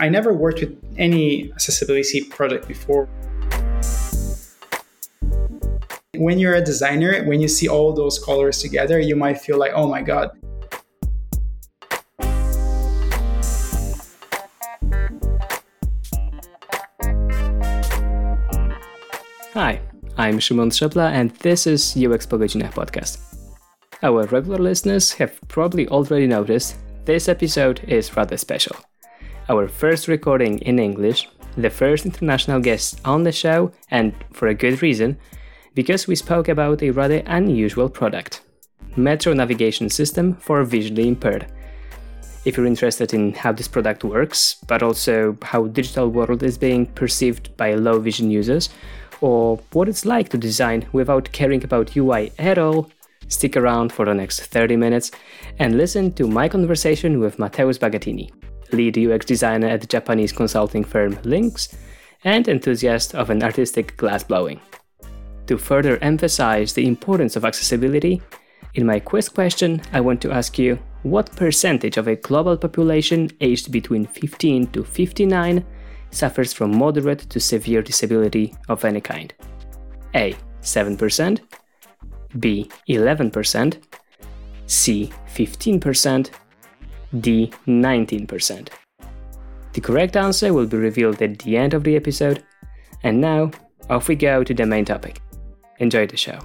I never worked with any accessibility project before. When you're a designer, when you see all those colors together, you might feel like, oh my God. Hi, I'm Szymon Trzepla, and this is UX godzinach podcast. Our regular listeners have probably already noticed this episode is rather special our first recording in English, the first international guest on the show, and for a good reason, because we spoke about a rather unusual product Metro navigation system for visually impaired. If you're interested in how this product works, but also how digital world is being perceived by low vision users, or what it's like to design without caring about UI at all, stick around for the next 30 minutes and listen to my conversation with Mateusz Bagatini lead UX designer at the Japanese consulting firm Lynx, and enthusiast of an artistic glassblowing. To further emphasize the importance of accessibility, in my quiz question, I want to ask you what percentage of a global population aged between 15 to 59 suffers from moderate to severe disability of any kind? A. 7%, B. 11%, C. 15%, D 19%. The correct answer will be revealed at the end of the episode. And now, off we go to the main topic. Enjoy the show.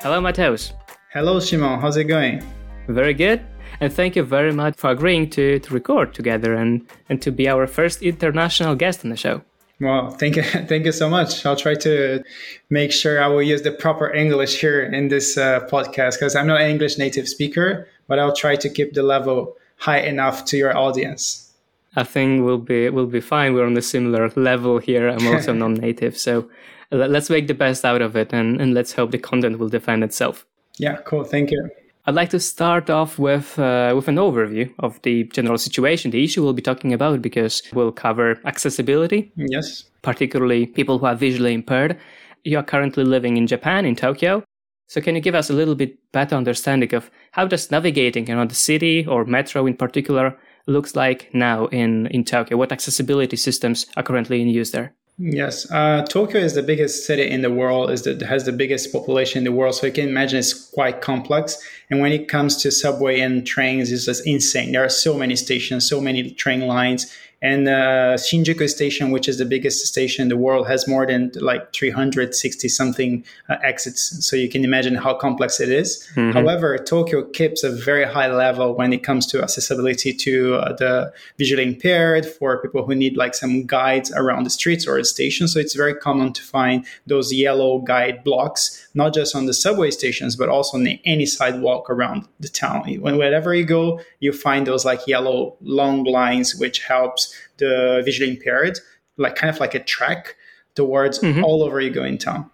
Hello, Mateusz. Hello, Szymon. How's it going? Very good. And thank you very much for agreeing to, to record together and, and to be our first international guest on the show. Well, thank you, thank you so much. I'll try to make sure I will use the proper English here in this uh, podcast because I'm not an English native speaker, but I'll try to keep the level high enough to your audience. I think we'll be we'll be fine. We're on a similar level here. I'm also non-native, so let's make the best out of it, and, and let's hope the content will defend itself. Yeah, cool. Thank you. I'd like to start off with uh, with an overview of the general situation, the issue we'll be talking about, because we'll cover accessibility. Yes. Particularly people who are visually impaired. You are currently living in Japan, in Tokyo. So can you give us a little bit better understanding of how does navigating around the city or metro in particular looks like now in, in Tokyo? What accessibility systems are currently in use there? Yes, uh, Tokyo is the biggest city in the world. is that has the biggest population in the world, so you can imagine it's quite complex. And when it comes to subway and trains, it's just insane. There are so many stations, so many train lines, and uh, Shinjuku Station, which is the biggest station in the world, has more than like 360 something uh, exits. So you can imagine how complex it is. Mm-hmm. However, Tokyo keeps a very high level when it comes to accessibility to uh, the visually impaired, for people who need like some guides around the streets or the station. So it's very common to find those yellow guide blocks, not just on the subway stations, but also on any sidewalk around the town. When, wherever you go, you find those like yellow long lines, which helps the visually impaired, like kind of like a track towards mm-hmm. all over you go in town.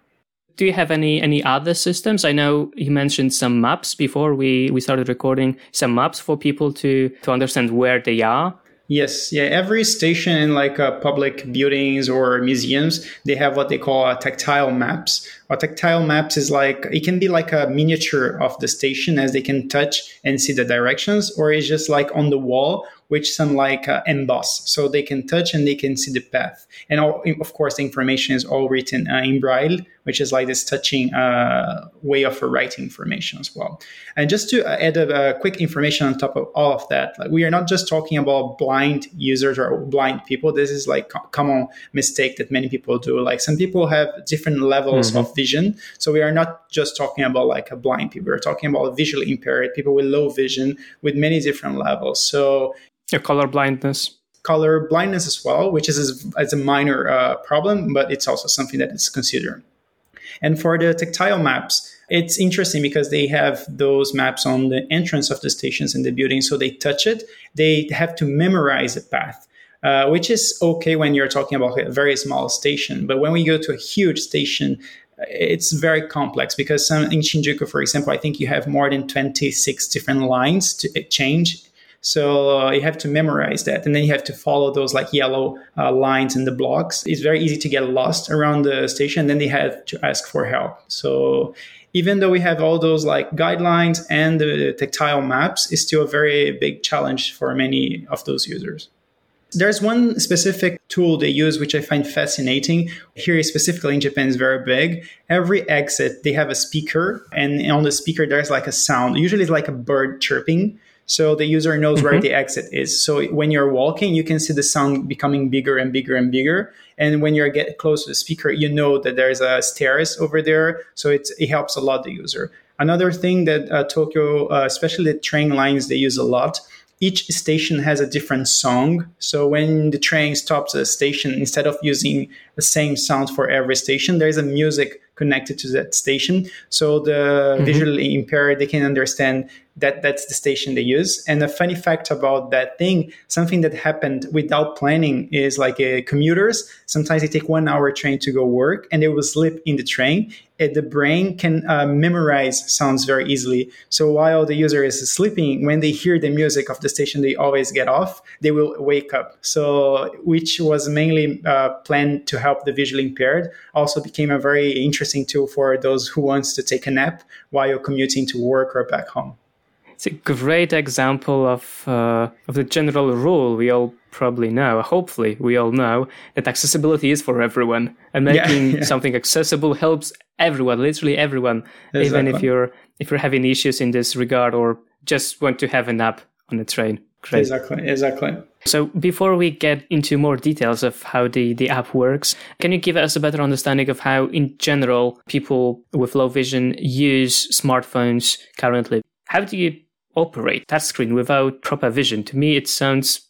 Do you have any any other systems? I know you mentioned some maps before we, we started recording, some maps for people to to understand where they are. Yes, yeah. Every station in like uh, public buildings or museums, they have what they call uh, tactile maps. A tactile maps is like it can be like a miniature of the station as they can touch and see the directions, or it's just like on the wall which some like uh, emboss. So they can touch and they can see the path. And all, of course the information is all written uh, in braille which is like this touching uh, way of writing information as well and just to uh, add a, a, quick information on top of all of that like we are not just talking about blind users or blind people this is like a common mistake that many people do like some people have different levels mm-hmm. of vision so we are not just talking about like a blind people we're talking about visually impaired people with low vision with many different levels so yeah, color blindness. Color blindness as well, which is as a minor uh, problem, but it's also something that is considered. And for the tactile maps, it's interesting because they have those maps on the entrance of the stations in the building, so they touch it. They have to memorize the path. Uh, which is okay when you're talking about a very small station. But when we go to a huge station, it's very complex because some, in Shinjuku, for example, I think you have more than 26 different lines to change So uh, you have to memorize that, and then you have to follow those like yellow uh, lines in the blocks. It's very easy to get lost around the station. and Then they have to ask for help. So even though we have all those like guidelines and the tactile maps, it's still a very big challenge for many of those users. There's one specific tool they use which I find fascinating. Here, specifically in Japan, is very big. Every exit they have a speaker, and on the speaker there's like a sound. Usually, it's like a bird chirping. So the user knows mm-hmm. where the exit is. So when you're walking, you can see the sound becoming bigger and bigger and bigger. And when you get close to the speaker, you know that there's a stairs over there. So it helps a lot the user. Another thing that uh, Tokyo, uh, especially the train lines, they use a lot each station has a different song. So when the train stops at a station, instead of using the same sound for every station, there's a music connected to that station. So the mm-hmm. visually impaired, they can understand that that's the station they use. And a funny fact about that thing, something that happened without planning is like uh, commuters, sometimes they take one hour train to go work and they will sleep in the train. And the brain can uh, memorize sounds very easily. So while the user is sleeping, when they hear the music of the station they always get off, they will wake up. So which was mainly uh, planned to help the visually impaired, also became a very interesting tool for those who wants to take a nap while commuting to work or back home. It's a great example of uh, of the general rule we all probably know. Hopefully, we all know that accessibility is for everyone, and making yeah, yeah. something accessible helps everyone, literally everyone, even if you're if you're having issues in this regard or just want to have a nap on the train. Great. Exactly, exactly. So before we get into more details of how the, the app works, can you give us a better understanding of how in general people with low vision use smartphones currently? How do you operate that screen without proper vision? To me, it sounds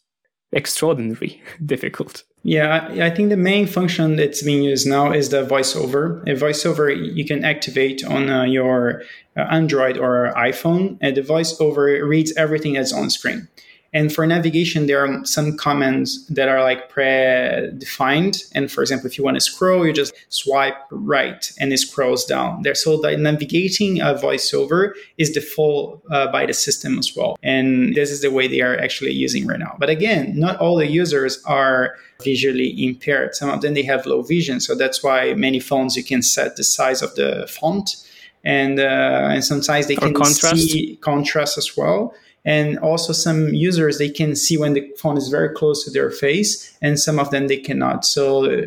extraordinarily difficult. Yeah, I think the main function that's being used now is the voiceover. A voiceover you can activate on uh, your uh, Android or iPhone, and the voiceover reads everything that's on screen. And for navigation, there are some commands that are like predefined. And for example, if you want to scroll, you just swipe right and it scrolls down there. So the navigating a voiceover is default uh, by the system as well. And this is the way they are actually using right now. But again, not all the users are visually impaired. Some of them, they have low vision. So that's why many phones, you can set the size of the font and uh, and sometimes they or can contrast. see contrast as well and also some users they can see when the phone is very close to their face and some of them they cannot. So uh,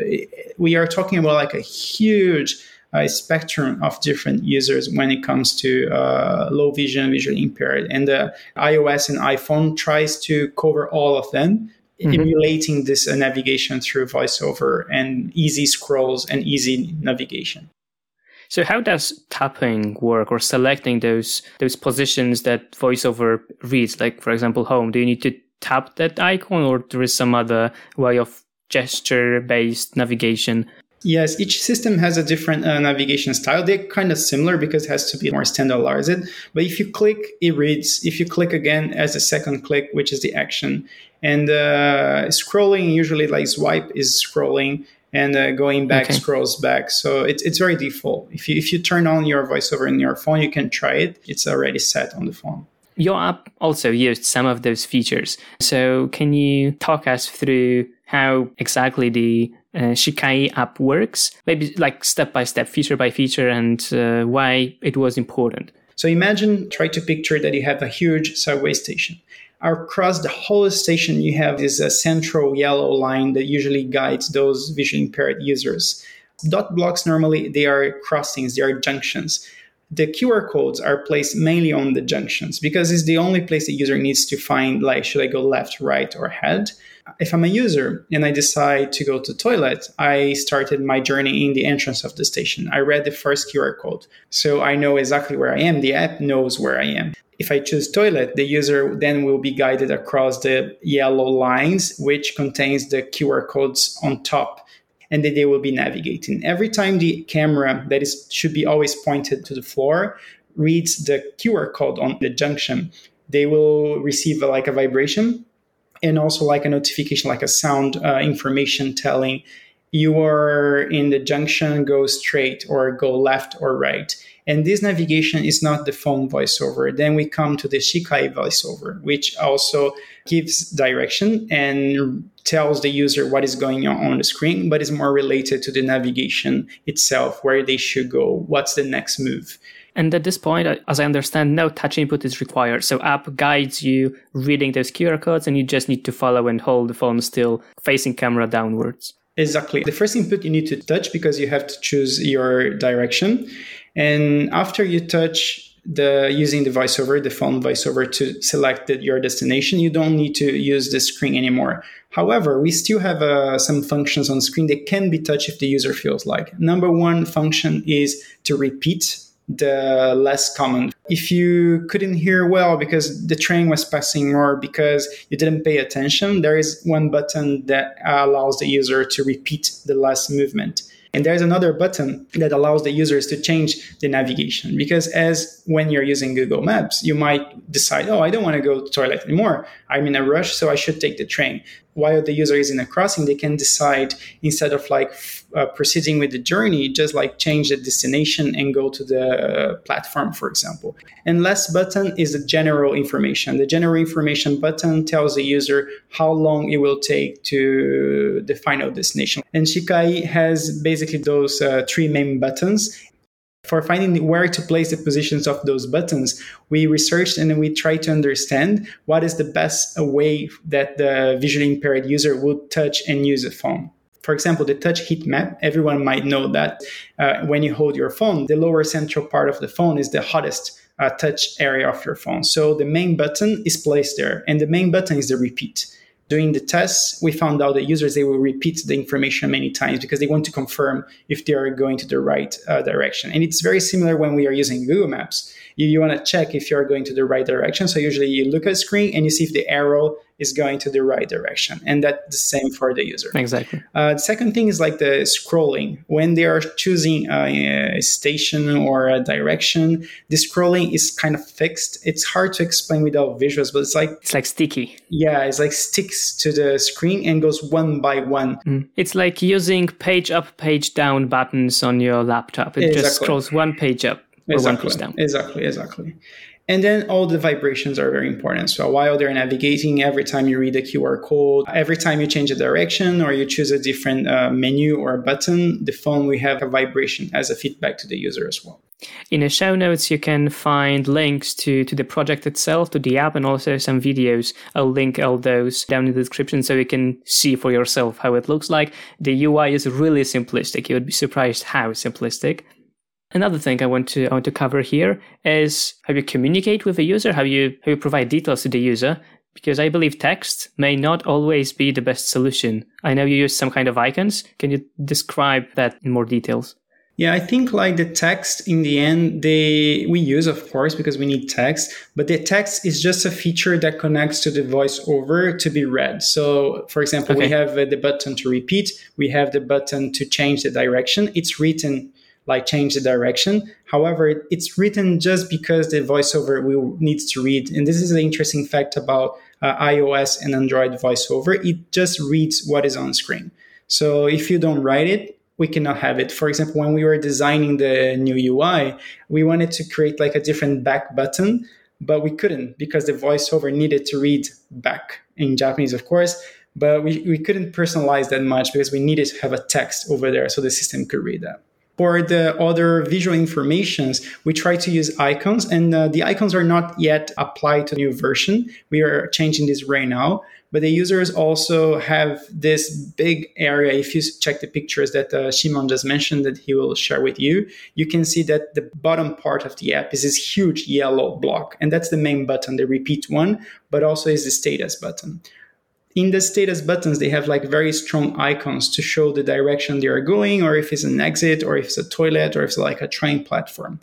we are talking about like a huge uh, spectrum of different users when it comes to uh, low vision visually impaired. And the ios and iphone tries to cover all of them mm-hmm. emulating this uh, navigation through voiceover and easy scrolls and easy navigation so how does tapping work or selecting those those positions that voiceover reads? Like for example, home. Do you need to tap that icon or there is some other way of gesture based navigation? Yes, each system has a different uh, navigation style. They're kind of similar because it has to be more standardized. But if you click, it reads. If you click again as a second click, which is the action, and uh, scrolling usually like swipe is scrolling and uh, going back okay. scrolls back. So it's it's very default. If you if you turn on your voiceover in your phone, you can try it. It's already set on the phone. Your app also used some of those features. So can you talk us through how exactly the uh, Shikai app works? Maybe like step by step, feature by feature, and uh, why it was important. So imagine, try to picture that you have a huge subway station across the whole station, you have this uh, central yellow line that usually guides those visually impaired users. Dot blocks normally they are crossings, they are junctions. The QR codes are placed mainly on the junctions because it's the only place the user needs to find like should I go left, right, or head. If I'm a user and I decide to go to toilet, I started my journey in the entrance of the station. I read the first QR code. So I know exactly where I am. The app knows where I am. If I choose toilet, the user then will be guided across the yellow lines, which contains the QR codes on top. And then they will be navigating. Every time the camera that is should be always pointed to the floor reads the QR code on the junction, they will receive a, like a vibration and also like a notification, like a sound uh, information telling you are in the junction, go straight or go left or right And this navigation is not the phone voiceover. Then we come to the Shikai voiceover, which also gives direction and tells the user what is going on on the screen, but is more related to the navigation itself, where they should go, what's the next move. And at this point, as I understand, no touch input is required. So app guides you reading those QR codes and you just need to follow and hold the phone still facing camera downwards. Exactly. The first input you need to touch because you have to choose your direction. And after you touch the using the voiceover, the phone voiceover to select the, your destination, you don't need to use the screen anymore. However, we still have uh, some functions on screen that can be touched if the user feels like. Number one function is to repeat the less common. If you couldn't hear well because the train was passing or because you didn't pay attention, there is one button that allows the user to repeat the last movement. And there's another button that allows the users to change the navigation because as when you're using Google Maps, you might decide, oh, I don't want to go to toilet anymore. I'm in a rush, so I should take the train while the user is in a crossing, they can decide instead of like uh, proceeding with the journey, just like change the destination and go to the uh, platform, for example. And last button is the general information. The general information button tells the user how long it will take to the final destination. And Shikai has basically those uh, three main buttons for finding where to place the positions of those buttons, we researched and we tried to understand what is the best way that the visually impaired user would touch and use a phone. For example, the touch heat map, everyone might know that uh, when you hold your phone, the lower central part of the phone is the hottest uh, touch area of your phone. So the main button is placed there, and the main button is the repeat doing the tests, we found out that users they will repeat the information many times because they want to confirm if they are going to the right uh, direction. And it's very similar when we are using Google Maps. You, you want to check if you are going to the right direction. So usually you look at the screen and you see if the arrow is going to the right direction. And that's the same for the user. Exactly. Uh, the second thing is like the scrolling. When they are choosing a, a, station or a direction, the scrolling is kind of fixed. It's hard to explain without visuals, but it's like it's like sticky. Yeah, it's like sticks to the screen and goes one by one. Mm. It's like using page up, page down buttons on your laptop. It exactly. just scrolls one page up or exactly. one page down. Exactly, exactly. And then all the vibrations are very important. So while they're navigating, every time you read a QR code, every time you change a direction or you choose a different uh, menu or a button, the phone will have a vibration as a feedback to the user as well. In the show notes, you can find links to, to the project itself, to the app, and also some videos. I'll link all those down in the description so you can see for yourself how it looks like. The UI is really simplistic. You would be surprised how simplistic. Another thing I want to I want to cover here is how you communicate with the user, how you how you provide details to the user, because I believe text may not always be the best solution. I know you use some kind of icons. Can you describe that in more details? Yeah, I think like the text in the end, they we use of course because we need text, but the text is just a feature that connects to the voiceover to be read. So, for example, okay. we have uh, the button to repeat, we have the button to change the direction. It's written like change the direction. However, it's written just because the voiceover will needs to read. And this is the interesting fact about uh, iOS and Android voiceover. It just reads what is on screen. So if you don't write it, we cannot have it. For example, when we were designing the new UI, we wanted to create like a different back button, but we couldn't because the voiceover needed to read back in Japanese, of course. But we, we couldn't personalize that much because we needed to have a text over there so the system could read that. For the other visual informations, we try to use icons, and uh, the icons are not yet applied to the new version. We are changing this right now. But the users also have this big area. If you check the pictures that uh, Szymon just mentioned that he will share with you, you can see that the bottom part of the app is this huge yellow block. And that's the main button, the repeat one, but also is the status button in the status buttons, they have like very strong icons to show the direction they are going, or if it's an exit, or if it's a toilet, or if it's like a train platform.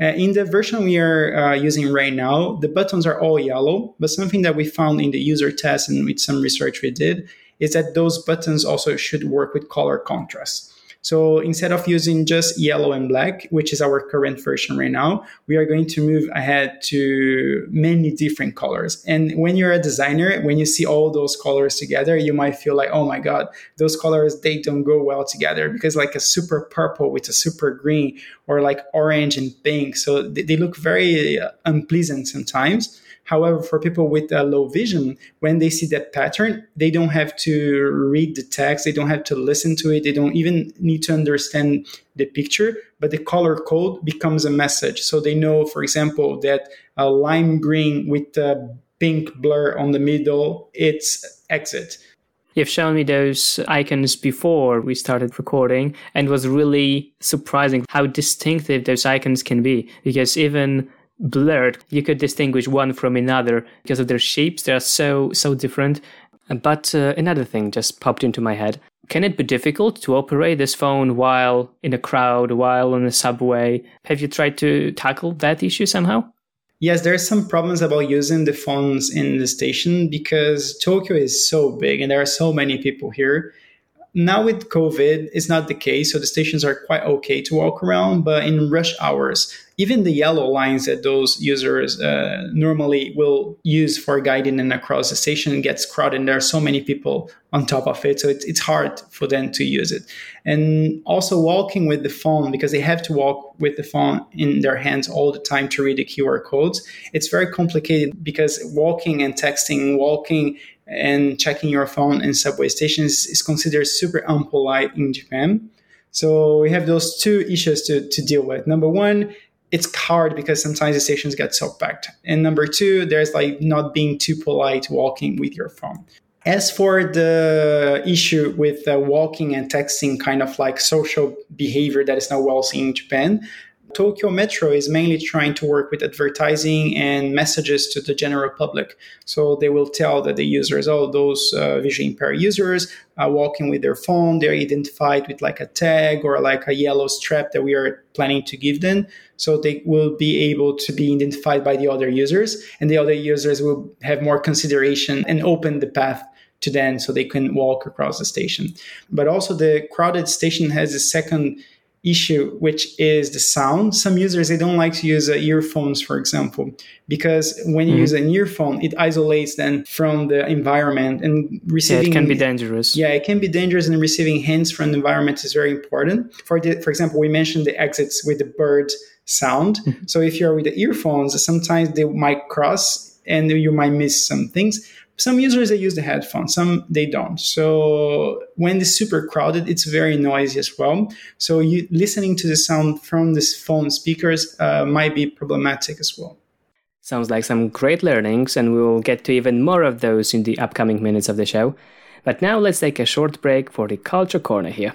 Uh, in the version we are uh, using right now, the buttons are all yellow, but something that we found in the user test and with some research we did is that those buttons also should work with color contrast. So instead of using just yellow and black, which is our current version right now, we are going to move ahead to many different colors. And when you're a designer, when you see all those colors together, you might feel like, oh my God, those colors, they don't go well together because like a super purple with a super green or like orange and pink. So they, look very uh, unpleasant sometimes. However, for people with a low vision, when they see that pattern, they don't have to read the text, they don't have to listen to it, they don't even need to understand the picture, but the color code becomes a message. So they know, for example, that a lime green with a pink blur on the middle, it's exit. You've shown me those icons before we started recording, and was really surprising how distinctive those icons can be. Because even blurred, you could distinguish one from another because of their shapes. They are so so different. But uh, another thing just popped into my head. Can it be difficult to operate this phone while in a crowd, while on a subway? Have you tried to tackle that issue somehow? Yes, there are some problems about using the phones in the station because Tokyo is so big and there are so many people here. Now with COVID, it's not the case, so the stations are quite okay to walk around. But in rush hours, even the yellow lines that those users uh, normally will use for guiding and across the station gets crowded. And there are so many people on top of it, so it's, it's hard for them to use it. And also walking with the phone because they have to walk with the phone in their hands all the time to read the QR codes. It's very complicated because walking and texting, walking and checking your phone in subway stations is considered super unpolite in Japan. So we have those two issues to, to deal with. Number one, it's hard because sometimes the stations get so packed. And number two, there's like not being too polite walking with your phone. As for the issue with uh, walking and texting, kind of like social behavior that is not well seen in Japan, Tokyo Metro is mainly trying to work with advertising and messages to the general public. So they will tell that the users, oh, those uh, visually impaired users are walking with their phone, they're identified with like a tag or like a yellow strap that we are planning to give them. So they will be able to be identified by the other users, and the other users will have more consideration and open the path to them so they can walk across the station. But also, the crowded station has a second issue, which is the sound. Some users they don't like to use uh, earphones, for example, because when you mm-hmm. use an earphone, it isolates them from the environment and receiving. Yeah, it can be dangerous. Yeah, it can be dangerous, and receiving hints from the environment is very important. For the, for example, we mentioned the exits with the bird sound. Mm-hmm. So if you're with the earphones, sometimes they might cross and you might miss some things some users they use the headphones some they don't. So when it's super crowded it's very noisy as well. So you listening to the sound from this phone speakers uh, might be problematic as well. Sounds like some great learnings and we will get to even more of those in the upcoming minutes of the show. But now let's take a short break for the culture corner here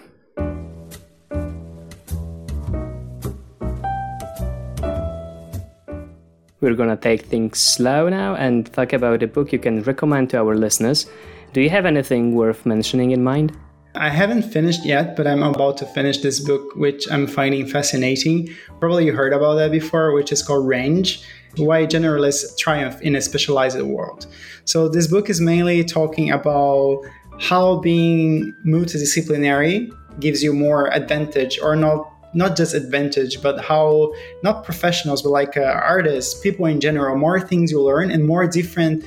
We're gonna take things slow now and talk about a book you can recommend to our listeners. Do you have anything worth mentioning in mind? I haven't finished yet, but I'm about to finish this book, which I'm finding fascinating. Probably you heard about that before, which is called Range Why Generalists Triumph in a Specialized World. So, this book is mainly talking about how being multidisciplinary gives you more advantage or not not just advantage, but how not professionals, but like uh, artists, people in general, more things you learn and more different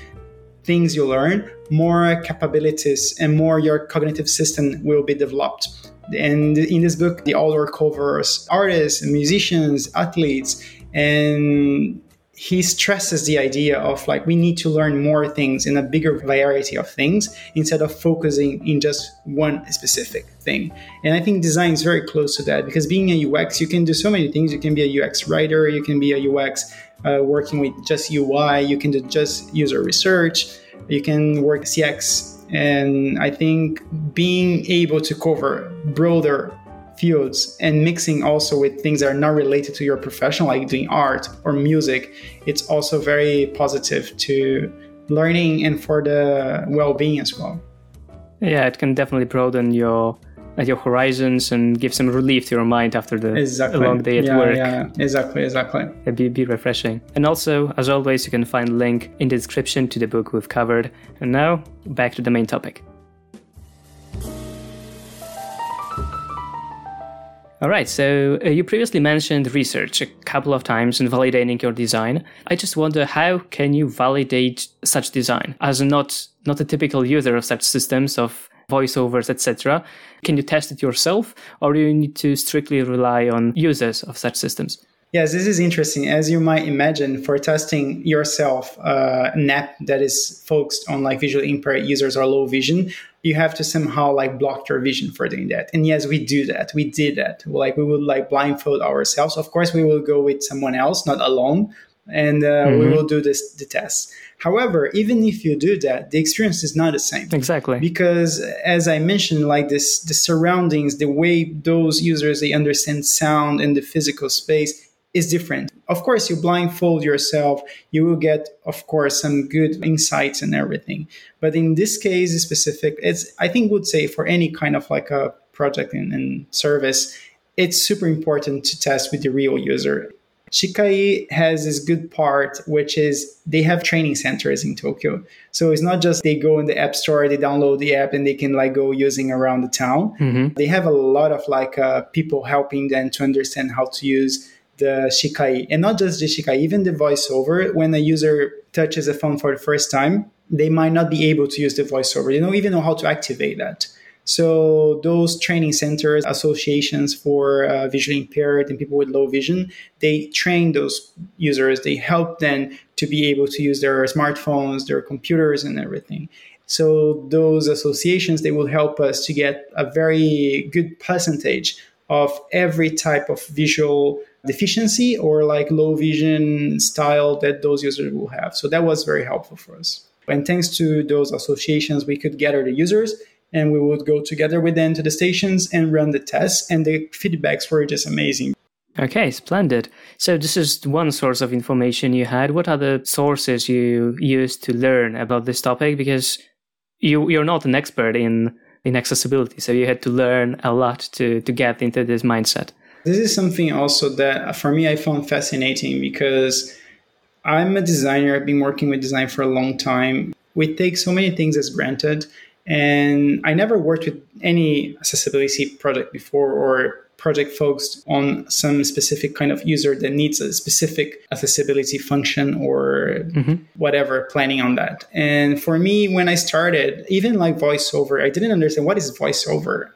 things you learn, more capabilities and more your cognitive system will be developed. And in this book, the author covers artists, musicians, athletes, and he stresses the idea of like we need to learn more things in a bigger variety of things instead of focusing in just one specific thing. And i think design is very close to that because being a ux you can do so many things. You can be a ux writer you can be a ux uh, working with just ui you can do just user research you can work cx and i think being able to cover broader fields and mixing also with things that are not related to your profession like doing art or music it's also very positive to learning and for the well-being as well yeah it can definitely broaden your uh, your horizons and give some relief to your mind after the exactly. long day at yeah, work. Yeah, exactly, exactly. It'd be, be refreshing. And also, as always, you can find link in the description to the book we've covered. And now, back to the main topic. All right, so uh, you previously mentioned research a couple of times in validating your design. I just wonder how can you validate such design as not not a typical user of such systems of voiceovers, etc. Can you test it yourself, or do you need to strictly rely on users of such systems? Yes, this is interesting. As you might imagine, for testing yourself uh, an app that is focused on like visually impaired users or low vision, you have to somehow like block your vision for doing that. And yes, we do that. We did that. Like we would like blindfold ourselves. Of course, we will go with someone else, not alone, and uh, mm-hmm. we will do this the test. However, even if you do that, the experience is not the same. Exactly. Because as I mentioned, like this, the surroundings, the way those users they understand sound and the physical space is different. Of course, you blindfold yourself, you will get, of course, some good insights and everything. But in this case specific, it's I think would say for any kind of like a project and, and service, it's super important to test with the real user. Shikai has this good part, which is they have training centers in Tokyo. So it's not just they go in the app store, they download the app, and they can like go using around the town. Mm-hmm. They have a lot of like uh, people helping them to understand how to use the Shikai, and not just the Shikai, even the voiceover. When a user touches a phone for the first time, they might not be able to use the voiceover. They don't even know how to activate that. So those training centers, associations for uh, visually impaired and people with low vision, they train those users. They help them to be able to use their smartphones, their computers, and everything. So those associations they will help us to get a very good percentage of every type of visual deficiency or like low vision style that those users will have. So that was very helpful for us. And thanks to those associations, we could gather the users and we would go together with them to the stations and run the tests. And the feedbacks were just amazing. Okay, splendid. So this is one source of information you had. What other sources you used to learn about this topic? Because you you're not an expert in in accessibility, so you had to learn a lot to to get into this mindset. This is something also that uh, for me I found fascinating because I'm a designer. I've been working with design for a long time. We take so many things as granted. And I never worked with any accessibility project before or project focused on some specific kind of user that needs a specific accessibility function or mm-hmm. whatever planning on that. And for me, when I started, even like voiceover, I didn't understand what is voiceover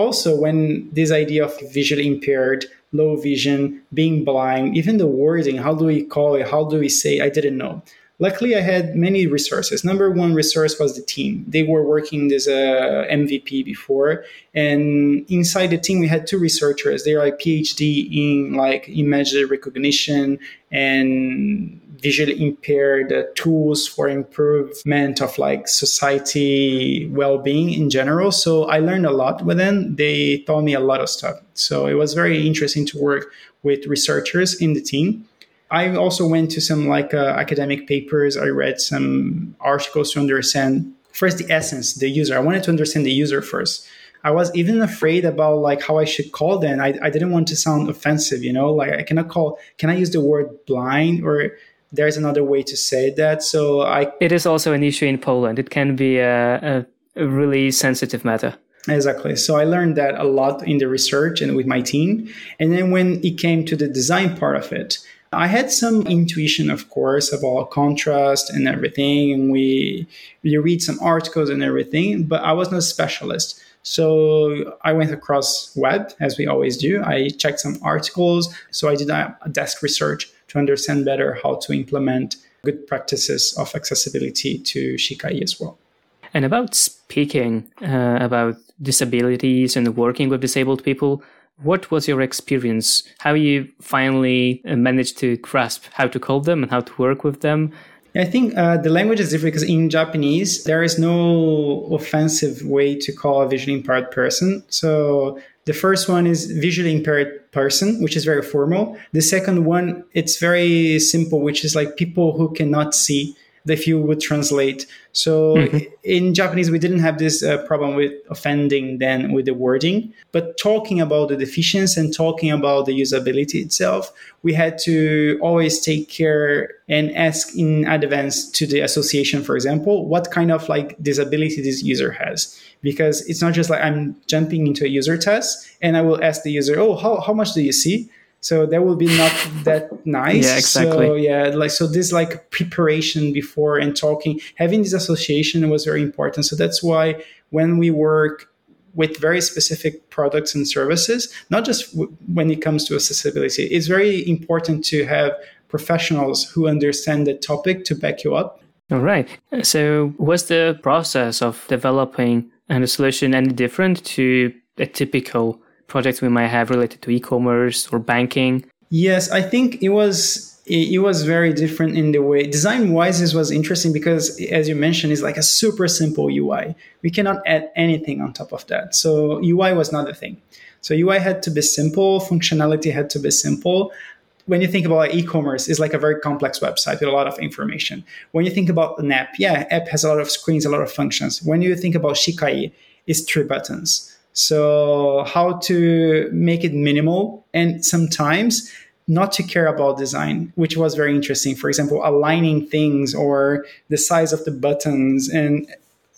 also when this idea of visually impaired low vision being blind even the wording how do we call it how do we say i didn't know. Luckily i had many resources. Number one resource was the team. They were working as a mvp before and inside the team we had two researchers. They are like phd in like image recognition and visually impaired tools for improvement of like society well-being in general. So i learned a lot with them. They taught me a lot of stuff. So it was very interesting to work with researchers in the team. I also went to some like uh, academic papers. I read some articles to understand first the essence the user. I wanted to understand the user first. I was even afraid about like how I should call them. I, I didn't want to sound offensive, you know, like I cannot call, can I use the word blind or there's another way to say that. So I. It is also an issue in Poland. It can be a, a, really sensitive matter. Exactly. So I learned that a lot in the research and with my team. And then when it came to the design part of it, I had some intuition, of course, about contrast and everything. And we, we read some articles and everything, but I was not a specialist. So I went across web as we always do. I checked some articles. So I did a desk research to understand better how to implement good practices of accessibility to Shikai as well. And about speaking uh, about disabilities and working with disabled people, what was your experience? How you finally uh, managed to grasp how to call them and how to work with them? I think uh, the language is different because in Japanese, there is no offensive way to call a visually impaired person. So the first one is visually impaired person, which is very formal. The second one, it's very simple, which is like people who cannot see. If you would translate. So mm-hmm. in Japanese, we didn't have this uh, problem with offending then with the wording, but talking about the deficiency and talking about the usability itself, we had to always take care and ask in advance to the association, for example, what kind of like disability this user has. Because it's not just like I'm jumping into a user test and I will ask the user, oh, how, how much do you see? So that will be not that nice. Yeah exactly. So yeah like so this like preparation before and talking having this association was very important. So that's why when we work with very specific products and services not just w- when it comes to accessibility it's very important to have professionals who understand the topic to back you up. All right. So was the process of developing and a solution any different to a typical projects we might have related to e-commerce or banking? Yes, I think it was it was very different in the way design wise this was interesting because as you mentioned it's like a super simple ui we cannot add anything on top of that. So ui was not a thing. So ui had to be simple functionality had to be simple. When you think about e-commerce it's like a very complex website with a lot of information. When you think about an app yeah app has a lot of screens a lot of functions. When you think about shikai it's three buttons so, how to make it minimal and sometimes not to care about design, which was very interesting. For example, aligning things or the size of the buttons. And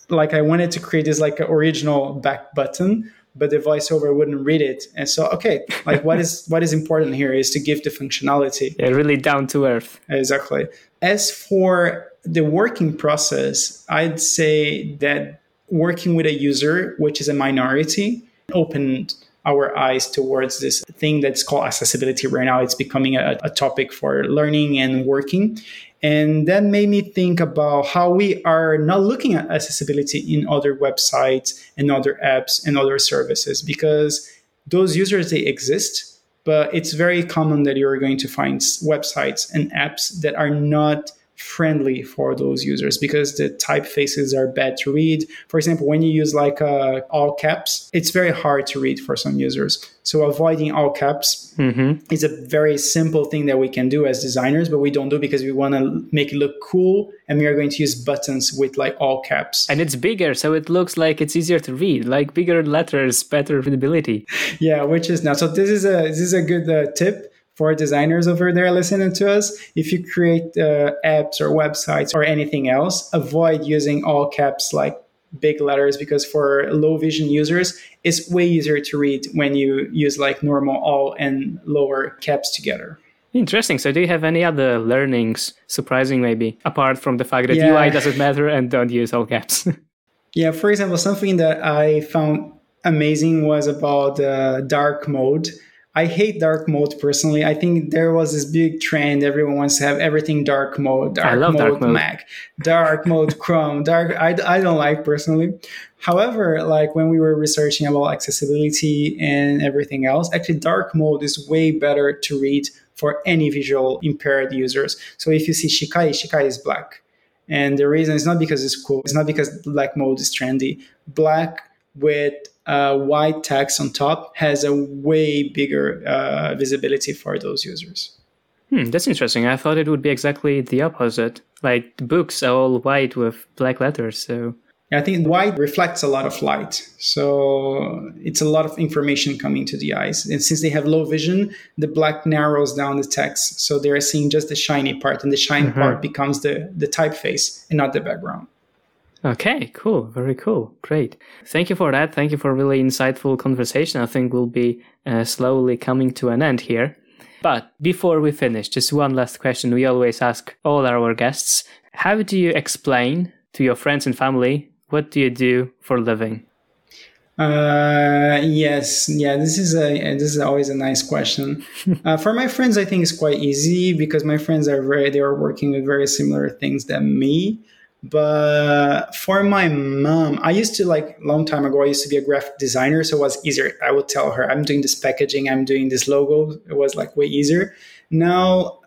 like I wanted to create this like an original back button, but the voiceover wouldn't read it. And so, okay, like what is what is important here is to give the functionality. Yeah, really down to earth. Exactly. As for the working process, I'd say that working with a user, which is a minority, opened our eyes towards this thing that's called accessibility right now. It's becoming a, a, topic for learning and working. And that made me think about how we are not looking at accessibility in other websites and other apps and other services because those users, they exist, but it's very common that you're going to find websites and apps that are not friendly for those users because the typefaces are bad to read. For example, when you use like uh, all caps, it's very hard to read for some users. So avoiding all caps mm-hmm. is a very simple thing that we can do as designers, but we don't do because we want to make it look cool, and we are going to use buttons with like all caps. And it's bigger, so it looks like it's easier to read. Like bigger letters, better readability. Yeah, which is now. So this is a this is a good uh, tip for designers over there listening to us, if you create uh, apps or websites or anything else, avoid using all caps like big letters because for low vision users, it's way easier to read when you use like normal all and lower caps together. Interesting. So, do you have any other learnings, surprising maybe, apart from the fact that yeah. UI doesn't matter and don't use all caps? yeah, for example, something that I found amazing was about uh, dark mode. I hate dark mode personally. I think there was this big trend. Everyone wants to have everything dark mode, dark mode, dark mode Mac, dark mode Chrome, dark. I, I don't like personally. However, like when we were researching about accessibility and everything else, actually dark mode is way better to read for any visual impaired users. So if you see Shikai, Shikai is black. And the reason is not because it's cool. It's not because black mode is trendy. Black with uh, white text on top has a way bigger uh, visibility for those users. Hmm, that's interesting. I thought it would be exactly the opposite. Like the books are all white with black letters, so. I think white reflects a lot of light. So it's a lot of information coming to the eyes. And since they have low vision, the black narrows down the text. So they're seeing just the shiny part, and the shiny mm-hmm. part becomes the, the typeface and not the background. Okay, cool. Very cool. Great. Thank you for that. Thank you for a really insightful conversation. I think we'll be uh, slowly coming to an end here. But before we finish, just one last question we always ask all our guests. How do you explain to your friends and family what do you do for a living? Uh, yes, yeah. This is a this is always a nice question. uh, for my friends, I think it's quite easy because my friends are very they are working with very similar things than me. But for my mom, I used to like a long time ago, I used to be a graphic designer. So it was easier. I would tell her, I'm doing this packaging, I'm doing this logo. It was like way easier. Now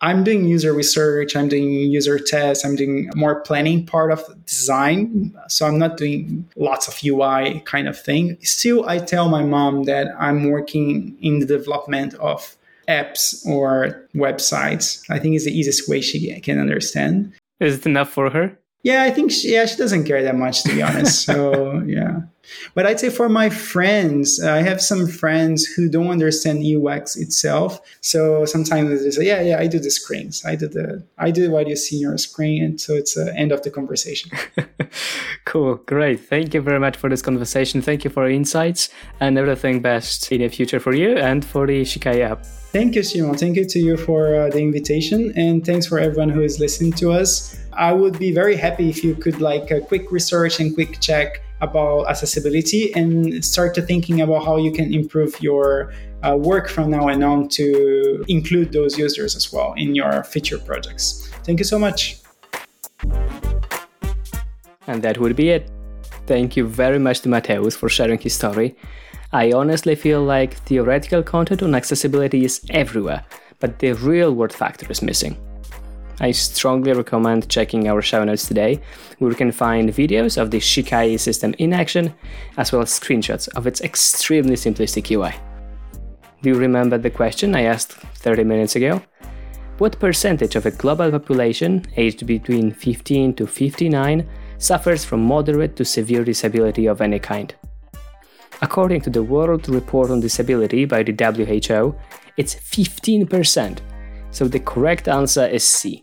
I'm doing user research, I'm doing user tests, I'm doing more planning part of design. So I'm not doing lots of UI kind of thing. Still, I tell my mom that I'm working in the development of apps or websites. I think is the easiest way she can understand. Is it enough for her? Yeah, I think she, yeah she doesn't care that much to be honest. so yeah, but I'd say for my friends, I have some friends who don't understand UX itself. So sometimes they say, "Yeah, yeah, I do the screens. I do the I do what you see your screen." And so it's the end of the conversation. cool, great. Thank you very much for this conversation. Thank you for your insights and everything best in the future for you and for the Shikai app. Thank you, Simon. Thank you to you for uh, the invitation, and thanks for everyone who is listening to us. I would be very happy if you could like a quick research and quick check about accessibility and start to thinking about how you can improve your uh, work from now and on to include those users as well in your future projects. Thank you so much. And that would be it. Thank you very much to Mateus for sharing his story. I honestly feel like theoretical content on accessibility is everywhere, but the real world factor is missing. I strongly recommend checking our show notes today, where you can find videos of the Shikai system in action, as well as screenshots of its extremely simplistic UI. Do you remember the question I asked 30 minutes ago? What percentage of a global population aged between 15 to 59 suffers from moderate to severe disability of any kind? According to the World Report on Disability by the WHO, it's 15%, so the correct answer is C.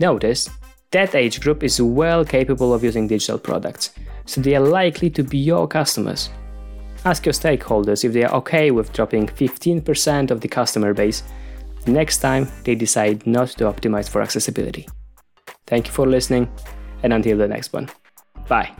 Notice, that age group is well capable of using digital products, so they are likely to be your customers. Ask your stakeholders if they are okay with dropping 15% of the customer base next time they decide not to optimize for accessibility. Thank you for listening, and until the next one. Bye.